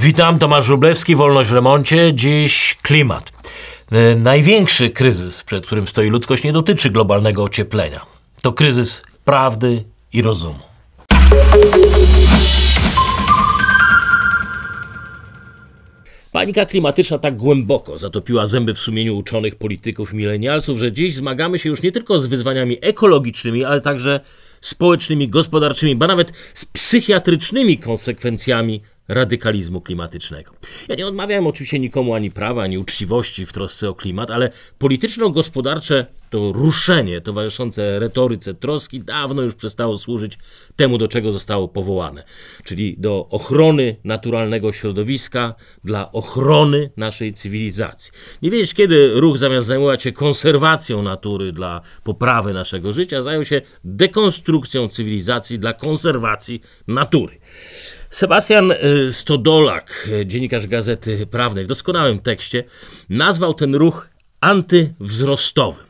Witam, Tomasz Wróblewski, Wolność w remoncie. Dziś klimat. E, Największy kryzys, przed którym stoi ludzkość, nie dotyczy globalnego ocieplenia. To kryzys prawdy i rozumu. Panika klimatyczna tak głęboko zatopiła zęby w sumieniu uczonych, polityków milenialsów, że dziś zmagamy się już nie tylko z wyzwaniami ekologicznymi, ale także społecznymi, gospodarczymi, ba nawet z psychiatrycznymi konsekwencjami radykalizmu klimatycznego. Ja nie odmawiałem oczywiście nikomu ani prawa, ani uczciwości w trosce o klimat, ale polityczno-gospodarcze to ruszenie towarzyszące retoryce troski dawno już przestało służyć temu, do czego zostało powołane, czyli do ochrony naturalnego środowiska, dla ochrony naszej cywilizacji. Nie wiedzieć, kiedy ruch zamiast zajmować się konserwacją natury dla poprawy naszego życia, zajął się dekonstrukcją cywilizacji dla konserwacji natury. Sebastian y, Stodolak, y, dziennikarz Gazety Prawnej, w doskonałym tekście nazwał ten ruch antywzrostowym.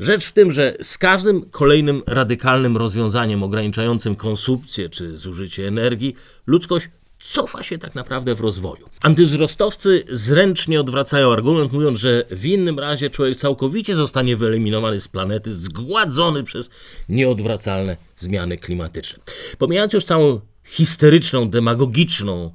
Rzecz w tym, że z każdym kolejnym radykalnym rozwiązaniem ograniczającym konsumpcję czy zużycie energii, ludzkość cofa się tak naprawdę w rozwoju. Antyzrostowcy zręcznie odwracają argument, mówiąc, że w innym razie człowiek całkowicie zostanie wyeliminowany z planety, zgładzony przez nieodwracalne zmiany klimatyczne. Pomijając już całą histeryczną, demagogiczną,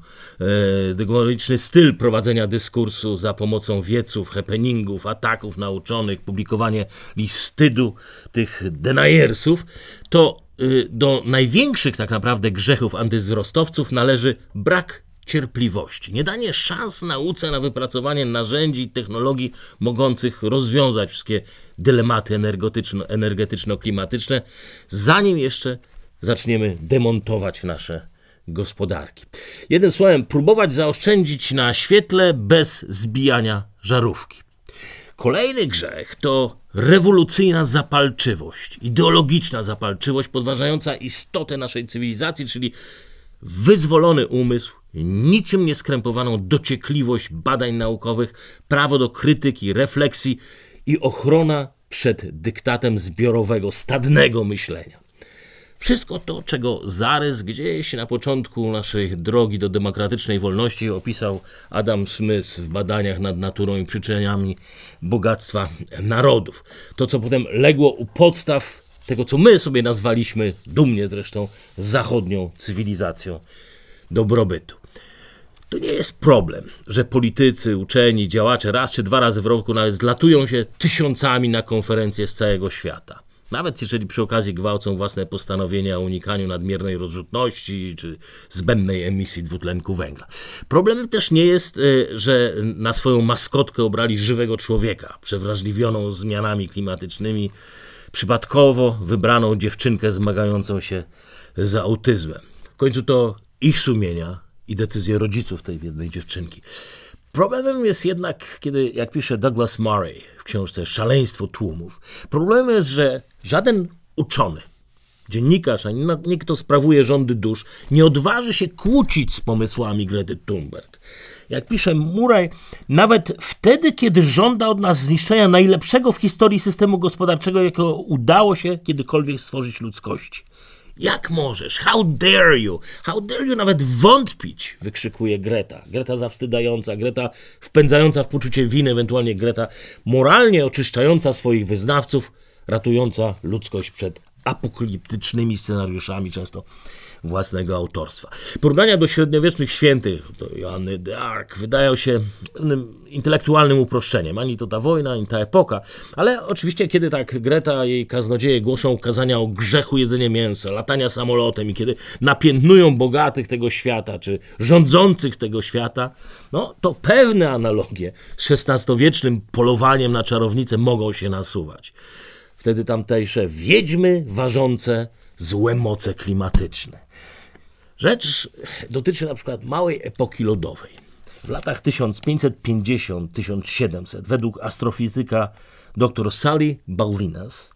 e, demagogiczny styl prowadzenia dyskursu za pomocą wieców, happeningów, ataków nauczonych, publikowanie listydu tych denajersów, to y, do największych tak naprawdę grzechów antyzrostowców należy brak cierpliwości, nie danie szans nauce na wypracowanie narzędzi i technologii mogących rozwiązać wszystkie dylematy energetyczno-klimatyczne, zanim jeszcze zaczniemy demontować nasze gospodarki. Jednym słowem, próbować zaoszczędzić na świetle bez zbijania żarówki. Kolejny grzech to rewolucyjna zapalczywość, ideologiczna zapalczywość podważająca istotę naszej cywilizacji, czyli wyzwolony umysł, niczym nieskrępowaną dociekliwość badań naukowych, prawo do krytyki, refleksji i ochrona przed dyktatem zbiorowego, stadnego myślenia. Wszystko to, czego zarys gdzieś na początku naszej drogi do demokratycznej wolności opisał Adam Smith w badaniach nad naturą i przyczynami bogactwa narodów. To, co potem legło u podstaw tego, co my sobie nazwaliśmy, dumnie zresztą, zachodnią cywilizacją dobrobytu. To nie jest problem, że politycy, uczeni, działacze raz czy dwa razy w roku nawet zlatują się tysiącami na konferencje z całego świata. Nawet jeżeli przy okazji gwałcą własne postanowienia o unikaniu nadmiernej rozrzutności czy zbędnej emisji dwutlenku węgla. Problemem też nie jest, e, że na swoją maskotkę obrali żywego człowieka, przewrażliwioną zmianami klimatycznymi, przypadkowo wybraną dziewczynkę zmagającą się z autyzmem. W końcu to ich sumienia i decyzje rodziców tej biednej dziewczynki. Problemem jest jednak, kiedy, jak pisze Douglas Murray w książce Szaleństwo tłumów, problemem jest, że żaden uczony, dziennikarz, ani nikt, kto sprawuje rządy dusz, nie odważy się kłócić z pomysłami Grety Thunberg. Jak pisze Murray, nawet wtedy, kiedy żąda od nas zniszczenia najlepszego w historii systemu gospodarczego, jakiego udało się kiedykolwiek stworzyć ludzkości. Jak możesz? How dare you? How dare you nawet wątpić? Wykrzykuje Greta. Greta zawstydająca, Greta wpędzająca w poczucie winy, ewentualnie Greta moralnie oczyszczająca swoich wyznawców, ratująca ludzkość przed apokaliptycznymi scenariuszami, często własnego autorstwa. Porównania do średniowiecznych świętych, do Joanny d'Arc, wydają się intelektualnym uproszczeniem. Ani to ta wojna, ani ta epoka. Ale oczywiście, kiedy tak Greta i jej kaznodzieje głoszą kazania o grzechu jedzenia mięsa, latania samolotem i kiedy napiętnują bogatych tego świata, czy rządzących tego świata, no to pewne analogie z XVI-wiecznym polowaniem na czarownicę mogą się nasuwać. Wtedy tamtejsze wiedźmy ważące złe moce klimatyczne. Rzecz dotyczy na przykład małej epoki lodowej. W latach 1550-1700 według astrofizyka dr Sally Baulinas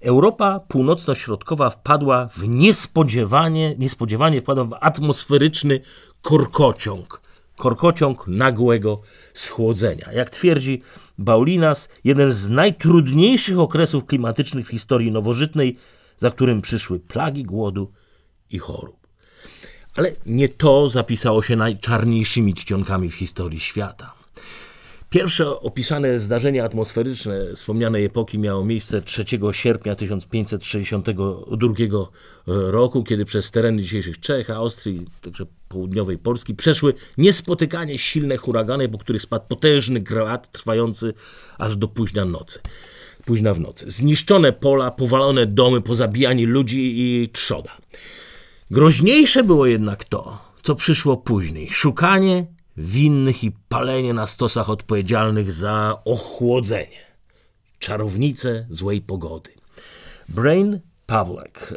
Europa północno-środkowa wpadła w niespodziewanie, niespodziewanie wpadła w atmosferyczny korkociąg. Korkociąg nagłego schłodzenia. Jak twierdzi Baulinas, jeden z najtrudniejszych okresów klimatycznych w historii nowożytnej, za którym przyszły plagi głodu i chorób. Ale nie to zapisało się najczarniejszymi czcionkami w historii świata. Pierwsze opisane zdarzenie atmosferyczne wspomnianej epoki miało miejsce 3 sierpnia 1562 roku, kiedy przez tereny dzisiejszych Czech, Austrii, także południowej Polski przeszły niespotykanie silne huragany, po których spadł potężny grad trwający aż do późna nocy. Późna w nocy. Zniszczone pola, powalone domy, pozabijani ludzi i trzoda. Groźniejsze było jednak to, co przyszło później. Szukanie winnych i palenie na stosach odpowiedzialnych za ochłodzenie. Czarownice złej pogody. Brain Pawlak,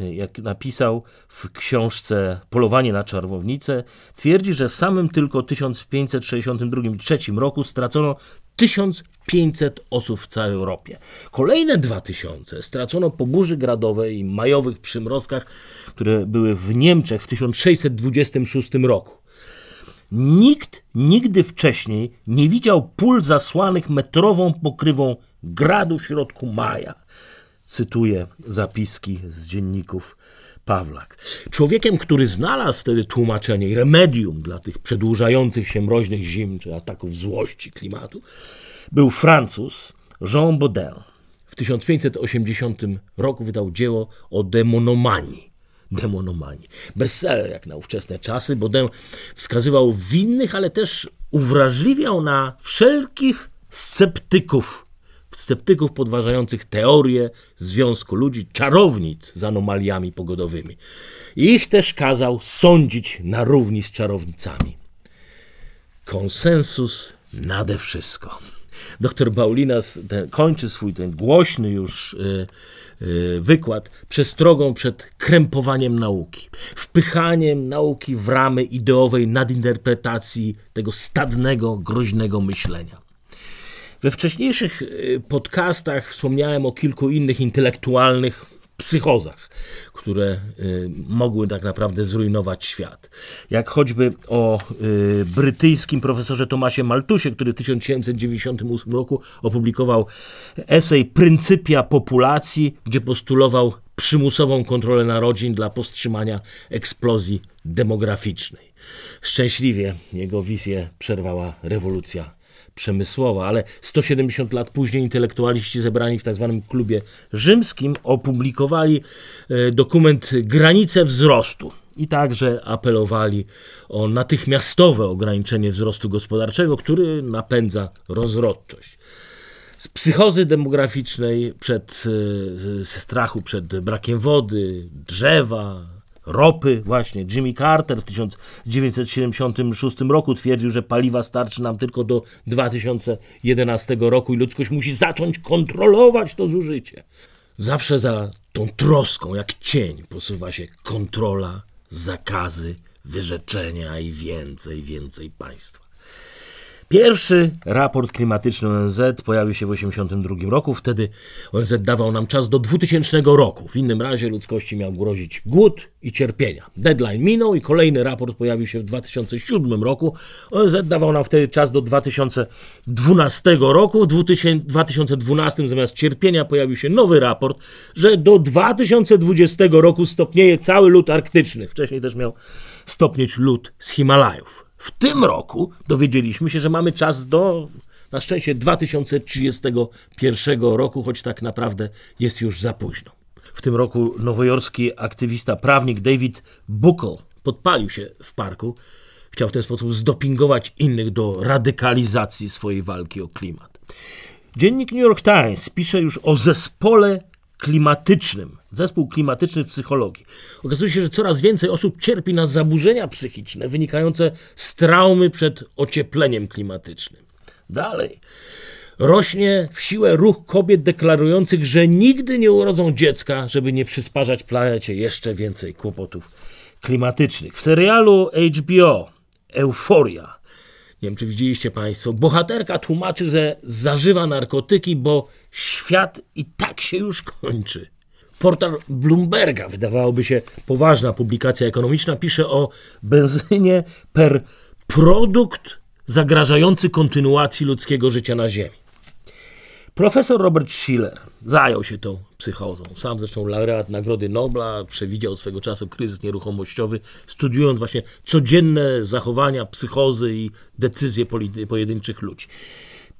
e, jak napisał w książce Polowanie na czarownicę, twierdzi, że w samym tylko 1562-3 roku stracono 1500 osób w całej Europie. Kolejne 2000 stracono po burzy gradowej i majowych przymrozkach, które były w Niemczech w 1626 roku. Nikt nigdy wcześniej nie widział pól zasłanych metrową pokrywą gradu w środku maja. Cytuję zapiski z dzienników Pawlak. Człowiekiem, który znalazł wtedy tłumaczenie i remedium dla tych przedłużających się mroźnych zim czy ataków złości klimatu, był Francuz Jean Baudin. W 1580 roku wydał dzieło o demonomanii. Demonomanii. Bestseller jak na ówczesne czasy. Baudin wskazywał winnych, ale też uwrażliwiał na wszelkich sceptyków sceptyków podważających teorię związku ludzi, czarownic z anomaliami pogodowymi. Ich też kazał sądzić na równi z czarownicami. Konsensus nade wszystko. Doktor Baulinas kończy swój ten głośny już y, y, wykład przestrogą przed krępowaniem nauki, wpychaniem nauki w ramy ideowej nadinterpretacji tego stadnego, groźnego myślenia. We wcześniejszych y, podcastach wspomniałem o kilku innych intelektualnych psychozach, które y, mogły tak naprawdę zrujnować świat. Jak choćby o y, brytyjskim profesorze Tomasie Maltusie, który w 1798 roku opublikował esej Pryncypia populacji, gdzie postulował przymusową kontrolę narodzin dla powstrzymania eksplozji demograficznej. Szczęśliwie jego wizję przerwała rewolucja przemysłowa, ale 170 lat później intelektualiści zebrani w tzw. Tak klubie rzymskim opublikowali e, dokument Granice wzrostu i także apelowali o natychmiastowe ograniczenie wzrostu gospodarczego, który napędza rozrodczość. Z psychozy demograficznej, przed e, strachu przed brakiem wody, drzewa, ropy, właśnie Jimmy Carter w 1976 roku twierdził, że paliwa starczy nam tylko do 2011 roku i ludzkość musi zacząć kontrolować to zużycie. Zawsze za tą troską, jak cień, posuwa się kontrola, zakazy, wyrzeczenia i więcej, więcej państwa. Pierwszy raport klimatyczny ONZ pojawił się w 1982 roku. Wtedy ONZ dawał nam czas do 2000 roku. W innym razie ludzkości miał grozić głód i cierpienia. Deadline minął i kolejny raport pojawił się w 2007 roku. ONZ dawał nam wtedy czas do 2012 roku. W 2012 zamiast cierpienia pojawił się nowy raport, że do 2020 roku stopnieje cały lód arktyczny. Wcześniej też miał stopnieć lód z Himalajów. W tym roku dowiedzieliśmy się, że mamy czas do na szczęście 2031 roku, choć tak naprawdę jest już za późno. W tym roku nowojorski aktywista, prawnik David Buckle podpalił się w parku. Chciał w ten sposób zdopingować innych do radykalizacji swojej walki o klimat. Dziennik New York Times pisze już o zespole klimatycznym, zespół klimatyczny w psychologii. Okazuje się, że coraz więcej osób cierpi na zaburzenia psychiczne wynikające z traumy przed ociepleniem klimatycznym. Dalej. Rośnie w siłę ruch kobiet deklarujących, że nigdy nie urodzą dziecka, żeby nie przysparzać planecie jeszcze więcej kłopotów klimatycznych. W serialu HBO Euforia nie wiem, czy widzieliście Państwo, bohaterka tłumaczy, że zażywa narkotyki, bo świat i tak się już kończy. Portal Bloomberga, wydawałoby się poważna publikacja ekonomiczna, pisze o benzynie per produkt zagrażający kontynuacji ludzkiego życia na Ziemi. Profesor Robert Schiller zajął się tą psychozą. Sam zresztą laureat Nagrody Nobla przewidział swego czasu kryzys nieruchomościowy, studiując właśnie codzienne zachowania, psychozy i decyzje pojedynczych ludzi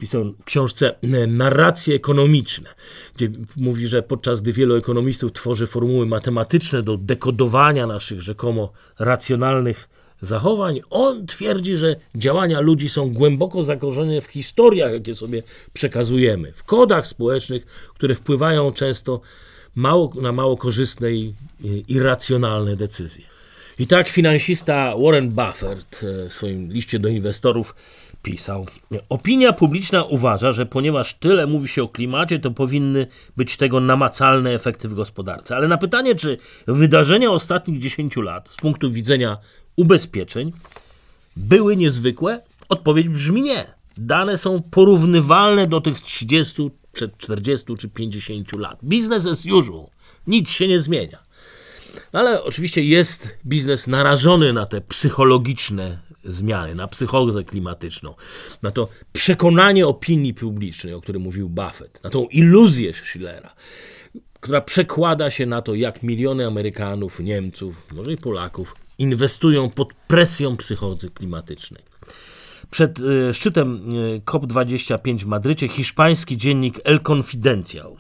pisał w książce Narracje ekonomiczne, gdzie mówi, że podczas gdy wielu ekonomistów tworzy formuły matematyczne do dekodowania naszych rzekomo racjonalnych zachowań, on twierdzi, że działania ludzi są głęboko zakorzenione w historiach, jakie sobie przekazujemy, w kodach społecznych, które wpływają często mało, na mało korzystne i irracjonalne decyzje. I tak finansista Warren Buffett e, w swoim liście do inwestorów pisał. Opinia publiczna uważa, że ponieważ tyle mówi się o klimacie, to powinny być tego namacalne efekty w gospodarce. Ale na pytanie, czy wydarzenia ostatnich 10 lat z punktu widzenia ubezpieczeń były niezwykłe, odpowiedź brzmi nie. Dane są porównywalne do tych 30, przed 40 czy 50 lat. Business as usual. Nic się nie zmienia. Ale oczywiście jest biznes narażony na te psychologiczne zmiany, na psychozę klimatyczną, na to przekonanie opinii publicznej, o którym mówił Buffett, na tą iluzję Schillera, która przekłada się na to, jak miliony Amerykanów, Niemców, może i Polaków inwestują pod presją psychozy klimatycznej. Przed y, szczytem y, COP25 w Madrycie hiszpański dziennik El Confidencial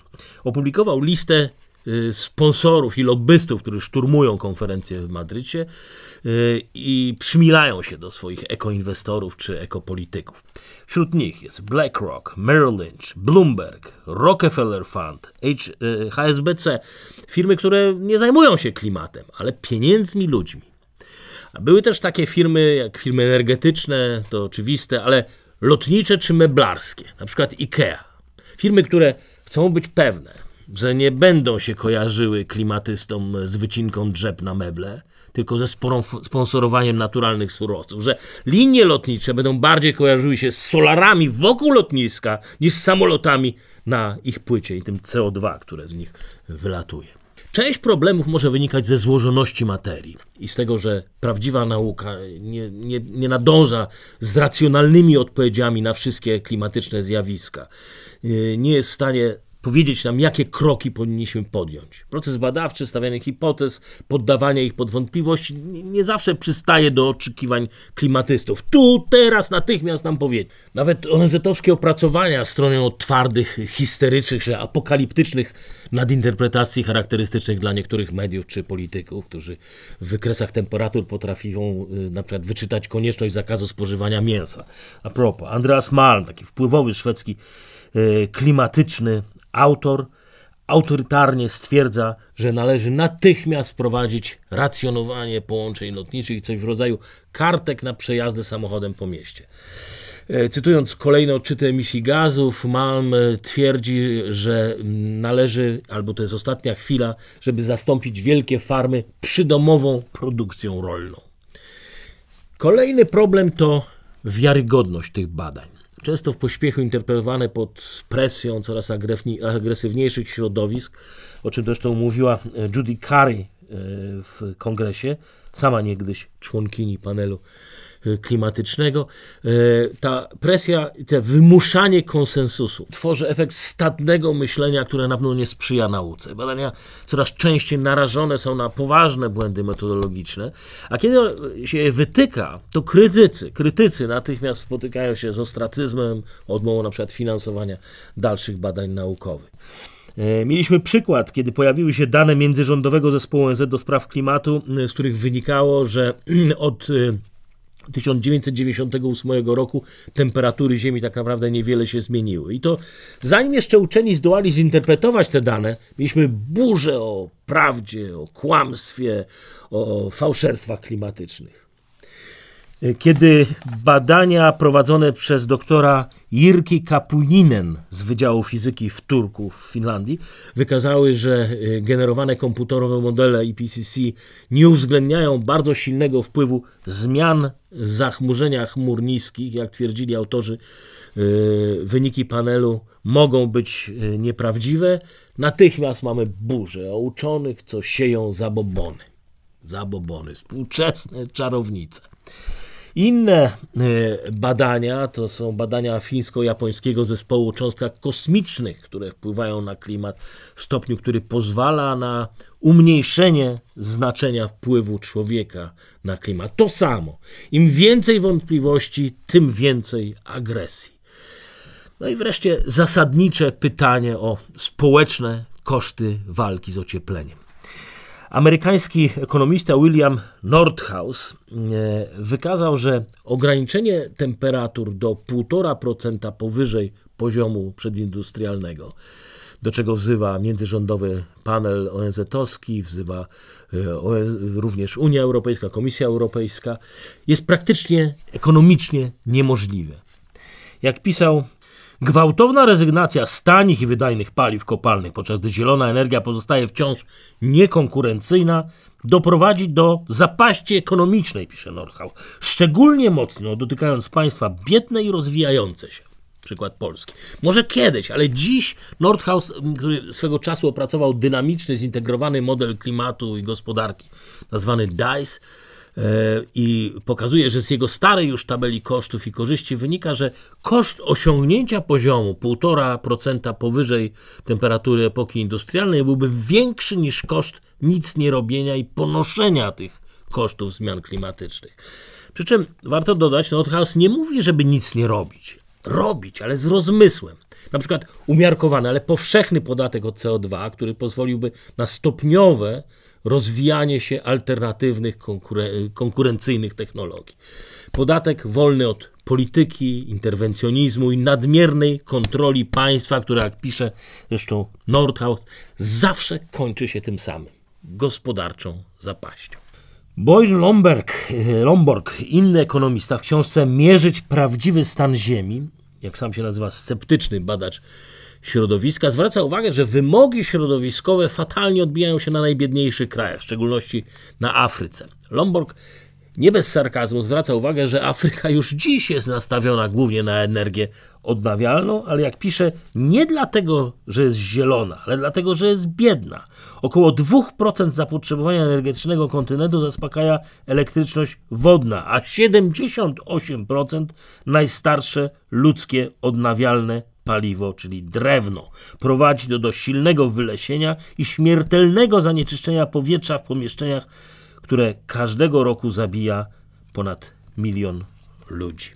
opublikował listę Y, sponsorów i lobbystów, którzy szturmują konferencję w Madrycie i przymilają się do swoich ekoinwestorów czy ekopolityków. Wśród nich jest BlackRock, Merrill Lynch, Bloomberg, Rockefeller Fund, HSBC, firmy, które nie zajmują się klimatem, ale pieniędzmi ludźmi. Były też takie firmy jak firmy energetyczne, to oczywiste, ale lotnicze czy meblarskie, na przykład IKEA. Firmy, które chcą być pewne, że nie będą się kojarzyły klimatystom z wycinką drzew na meble, tylko ze sporą sponsorowaniem naturalnych surowców, że linie lotnicze będą bardziej kojarzyły się z solarami wokół lotniska niż z samolotami na ich płycie i tym CO2, które z nich wylatuje. Część problemów może wynikać ze złożoności materii i z tego, że prawdziwa nauka nie, nie, nie nadąża z racjonalnymi odpowiedziami na wszystkie klimatyczne zjawiska. Nie jest w stanie powiedzieć nam, jakie kroki powinniśmy podjąć. Proces badawczy, stawianie hipotez, poddawanie ich pod wątpliwość nie zawsze przystaje do oczekiwań klimatystów. Tu, teraz, natychmiast nam powiedzieć. Nawet ONZ-owskie opracowania stronią twardych, histerycznych, że apokaliptycznych nadinterpretacji charakterystycznych dla niektórych mediów czy polityków, którzy w wykresach temperatur potrafią y, na przykład wyczytać konieczność zakazu spożywania mięsa. A propos, Andreas Malm, taki wpływowy szwedzki y, klimatyczny Autor autorytarnie stwierdza, że należy natychmiast wprowadzić racjonowanie połączeń lotniczych, coś w rodzaju kartek na przejazdy samochodem po mieście. E, cytując kolejne odczyty emisji gazów, Malm twierdzi, że należy, albo to jest ostatnia chwila, żeby zastąpić wielkie farmy przydomową produkcją rolną. Kolejny problem to wiarygodność tych badań często w pośpiechu interpretowane pod presją coraz agresywniejszych środowisk, o czym zresztą mówiła e, Judy Carey e, w kongresie, sama niegdyś członkini panelu klimatycznego, y, ta presja, to wymuszanie konsensusu tworzy efekt stadnego myślenia, które na pewno nie sprzyja nauce. Badania coraz częściej narażone są na poważne błędy metodologiczne, a kiedy się je wytyka, to krytycy, krytycy natychmiast spotykają się z ostracyzmem, odmową na przykład finansowania dalszych badań naukowych. Y, mieliśmy przykład, kiedy pojawiły się dane międzyrządowego zespołu ONZ do spraw klimatu, z których wynikało, że od 1998 roku temperatury Ziemi tak naprawdę niewiele się zmieniły. I to zanim jeszcze uczeni zdołali zinterpretować te dane, mieliśmy burzę o prawdzie, o kłamstwie, o fałszerstwach klimatycznych. Kiedy badania prowadzone przez doktora Jirki Kapuninen z Wydziału Fizyki w Turku w Finlandii wykazały, że e, generowane komputerowe modele IPCC nie uwzględniają bardzo silnego wpływu zmian zachmurzenia chmur niskich, jak twierdzili autorzy, e, wyniki panelu mogą być e, nieprawdziwe. Natychmiast mamy burzę o uczonych, co sieją zabobony. Zabobony, współczesne czarownice. Inne e, badania to są badania fińsko-japońskiego zespołu o cząstkach kosmicznych, które wpływają na klimat w stopniu, który pozwala na umniejszenie znaczenia wpływu człowieka na klimat. To samo. Im więcej wątpliwości, tym więcej agresji. No i wreszcie zasadnicze pytanie o społeczne koszty walki z ociepleniem. Amerykański ekonomista William Nordhaus e, wykazał, że ograniczenie temperatur do 1,5% powyżej poziomu przedindustrialnego, do czego wzywa międzyrządowy panel ONZ-owski, wzywa e, również Unia Europejska, Komisja Europejska, jest praktycznie ekonomicznie niemożliwe. Jak pisał Gwałtowna rezygnacja z tanich i wydajnych paliw kopalnych, podczas gdy zielona energia pozostaje wciąż niekonkurencyjna, doprowadzi do zapaści ekonomicznej, pisze Norchau, szczególnie mocno dotykając państwa biedne i rozwijające się. Przykład Polski. Może kiedyś, ale dziś Nordhaus, który swego czasu opracował dynamiczny, zintegrowany model klimatu i gospodarki, nazwany DICE, i pokazuje, że z jego starej już tabeli kosztów i korzyści wynika, że koszt osiągnięcia poziomu 1,5% powyżej temperatury epoki industrialnej byłby większy niż koszt nic nie robienia i ponoszenia tych kosztów zmian klimatycznych. Przy czym warto dodać, Nordhaus nie mówi, żeby nic nie robić. Robić, ale z rozmysłem. Na przykład umiarkowany, ale powszechny podatek od CO2, który pozwoliłby na stopniowe rozwijanie się alternatywnych, konkurencyjnych technologii. Podatek wolny od polityki, interwencjonizmu i nadmiernej kontroli państwa, która, jak pisze zresztą Nordhaus, zawsze kończy się tym samym gospodarczą zapaścią. Boyle Lomberg, Lomborg, inny ekonomista, w książce Mierzyć prawdziwy stan Ziemi, jak sam się nazywa, sceptyczny badacz środowiska, zwraca uwagę, że wymogi środowiskowe fatalnie odbijają się na najbiedniejszych krajach, w szczególności na Afryce. Lomborg nie bez sarkazmu zwraca uwagę, że Afryka już dziś jest nastawiona głównie na energię odnawialną, ale jak pisze, nie dlatego, że jest zielona, ale dlatego, że jest biedna. Około 2% zapotrzebowania energetycznego kontynentu zaspokaja elektryczność wodna, a 78% najstarsze ludzkie odnawialne paliwo, czyli drewno. Prowadzi to do silnego wylesienia i śmiertelnego zanieczyszczenia powietrza w pomieszczeniach, które każdego roku zabija ponad milion ludzi.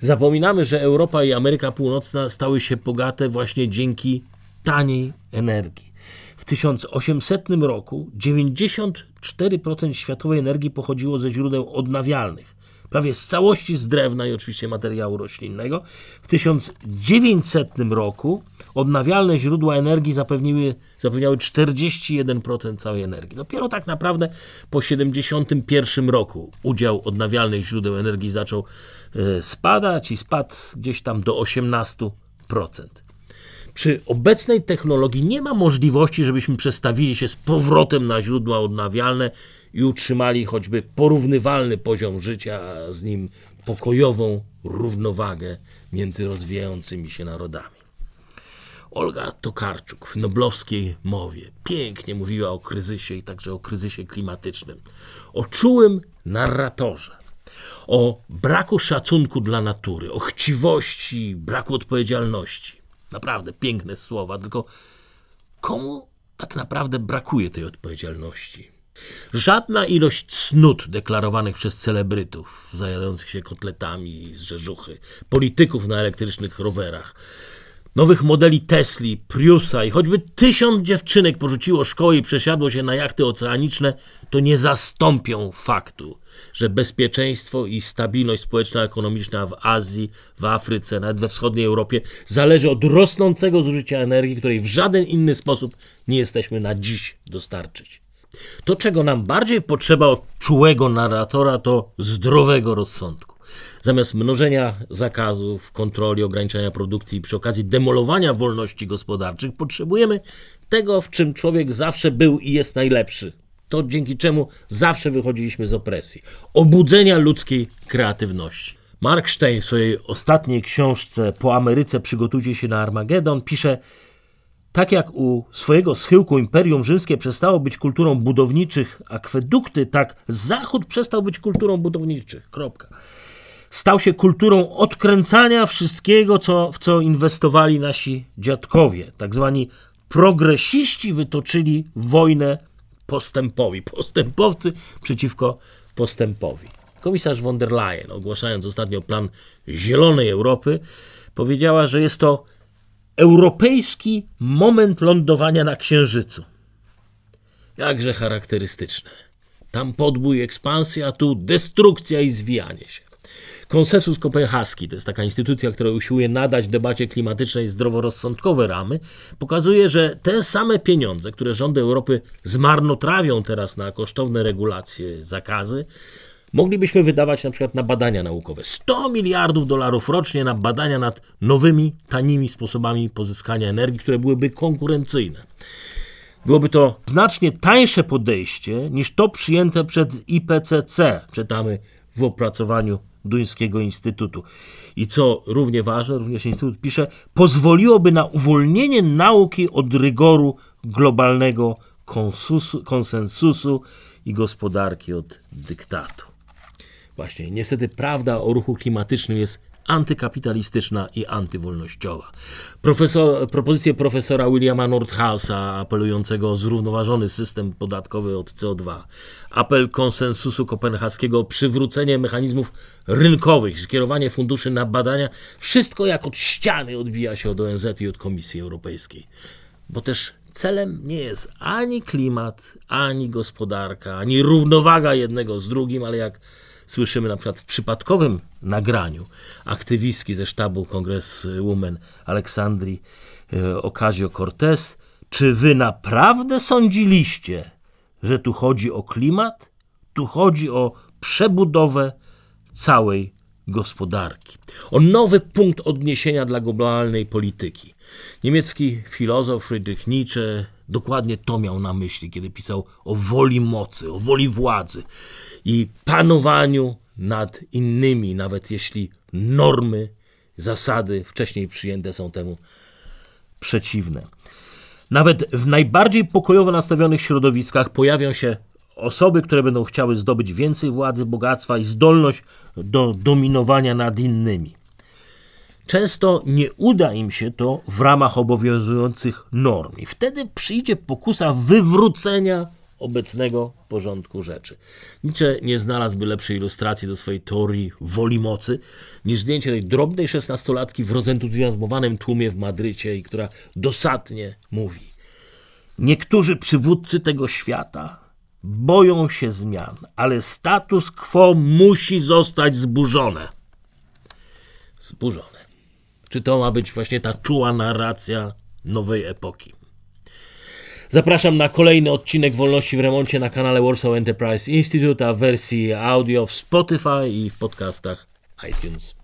Zapominamy, że Europa i Ameryka Północna stały się bogate właśnie dzięki taniej energii. W 1800 roku 94% światowej energii pochodziło ze źródeł odnawialnych prawie z całości z drewna i oczywiście materiału roślinnego. W 1900 roku odnawialne źródła energii zapewniły, zapewniały 41% całej energii. Dopiero tak naprawdę po 1971 roku udział odnawialnych źródeł energii zaczął e, spadać i spadł gdzieś tam do 18%. Przy obecnej technologii nie ma możliwości, żebyśmy przestawili się z powrotem na źródła odnawialne i utrzymali choćby porównywalny poziom życia, a z nim pokojową równowagę między rozwijającymi się narodami. Olga Tokarczuk w noblowskiej mowie pięknie mówiła o kryzysie i także o kryzysie klimatycznym, o czułym narratorze, o braku szacunku dla natury, o chciwości, braku odpowiedzialności. Naprawdę piękne słowa, tylko komu tak naprawdę brakuje tej odpowiedzialności? Żadna ilość cnót deklarowanych przez celebrytów, zajadających się kotletami z rzeżuchy, polityków na elektrycznych rowerach, nowych modeli Tesli, Priusa i choćby tysiąc dziewczynek porzuciło szkołę i przesiadło się na jachty oceaniczne, to nie zastąpią faktu, że bezpieczeństwo i stabilność społeczno-ekonomiczna w Azji, w Afryce, nawet we wschodniej Europie zależy od rosnącego zużycia energii, której w żaden inny sposób nie jesteśmy na dziś dostarczyć. To, czego nam bardziej potrzeba od czułego narratora, to zdrowego rozsądku. Zamiast mnożenia zakazów, kontroli, ograniczania produkcji i przy okazji demolowania wolności gospodarczych, potrzebujemy tego, w czym człowiek zawsze był i jest najlepszy. To dzięki czemu zawsze wychodziliśmy z opresji. Obudzenia ludzkiej kreatywności. Mark Stein w swojej ostatniej książce Po Ameryce przygotujcie się na Armagedon pisze tak jak u swojego schyłku Imperium Rzymskie przestało być kulturą budowniczych akwedukty, tak Zachód przestał być kulturą budowniczych. Kropka. stał się kulturą odkręcania wszystkiego, co, w co inwestowali nasi dziadkowie. Tak zwani progresiści wytoczyli wojnę postępowi. Postępowcy przeciwko postępowi. Komisarz von der Leyen, ogłaszając ostatnio plan Zielonej Europy, powiedziała, że jest to europejski moment lądowania na Księżycu. Jakże charakterystyczne. Tam podbój, ekspansja, tu destrukcja i zwijanie się. Konsensus kopenhaski to jest taka instytucja, która usiłuje nadać debacie klimatycznej zdroworozsądkowe ramy, pokazuje, że te same pieniądze, które rządy Europy zmarnotrawią teraz na kosztowne regulacje, zakazy, moglibyśmy wydawać na przykład na badania naukowe. 100 miliardów dolarów rocznie na badania nad nowymi, tanimi sposobami pozyskania energii, które byłyby konkurencyjne. Byłoby to znacznie tańsze podejście niż to przyjęte przez IPCC, czytamy w opracowaniu Duńskiego Instytutu. I co równie ważne, również Instytut pisze, pozwoliłoby na uwolnienie nauki od rygoru globalnego konsensusu i gospodarki od dyktatu. Właśnie, niestety prawda o ruchu klimatycznym jest antykapitalistyczna i antywolnościowa. Profesor, propozycje profesora Williama Nordhausa apelującego o zrównoważony system podatkowy od CO2, apel konsensusu kopenhaskiego o przywrócenie mechanizmów rynkowych, skierowanie funduszy na badania, wszystko jak od ściany odbija się od ONZ i od Komisji Europejskiej. Bo też celem nie jest ani klimat, ani gospodarka, ani równowaga jednego z drugim, ale jak słyszymy na przykład w przypadkowym nagraniu aktywistki ze sztabu Kongres Women Aleksandrii e, Ocasio-Cortez, czy wy naprawdę sądziliście, że tu chodzi o klimat? Tu chodzi o przebudowę całej gospodarki, o nowy punkt odniesienia dla globalnej polityki. Niemiecki filozof Friedrich Nietzsche dokładnie to miał na myśli, kiedy pisał o woli mocy, o woli władzy i panowaniu nad innymi, nawet jeśli normy, zasady wcześniej przyjęte są temu przeciwne. Nawet w najbardziej pokojowo nastawionych środowiskach pojawią się osoby, które będą chciały zdobyć więcej władzy, bogactwa i zdolność do dominowania nad innymi. Często nie uda im się to w ramach obowiązujących norm, i wtedy przyjdzie pokusa wywrócenia obecnego porządku rzeczy. Nietzsche nie znalazłby lepszej ilustracji do swojej teorii woli mocy niż zdjęcie tej drobnej szesnastolatki w rozentuzjazmowanym tłumie w Madrycie i która dosadnie mówi Niektórzy przywódcy tego świata boją się zmian, ale status quo musi zostać zburzone. Zburzone. Czy to ma być właśnie ta czuła narracja nowej epoki? Zapraszam na kolejny odcinek Wolności w Remoncie na kanale Warsaw Enterprise Institute, a w wersji audio w Spotify i w podcastach iTunes.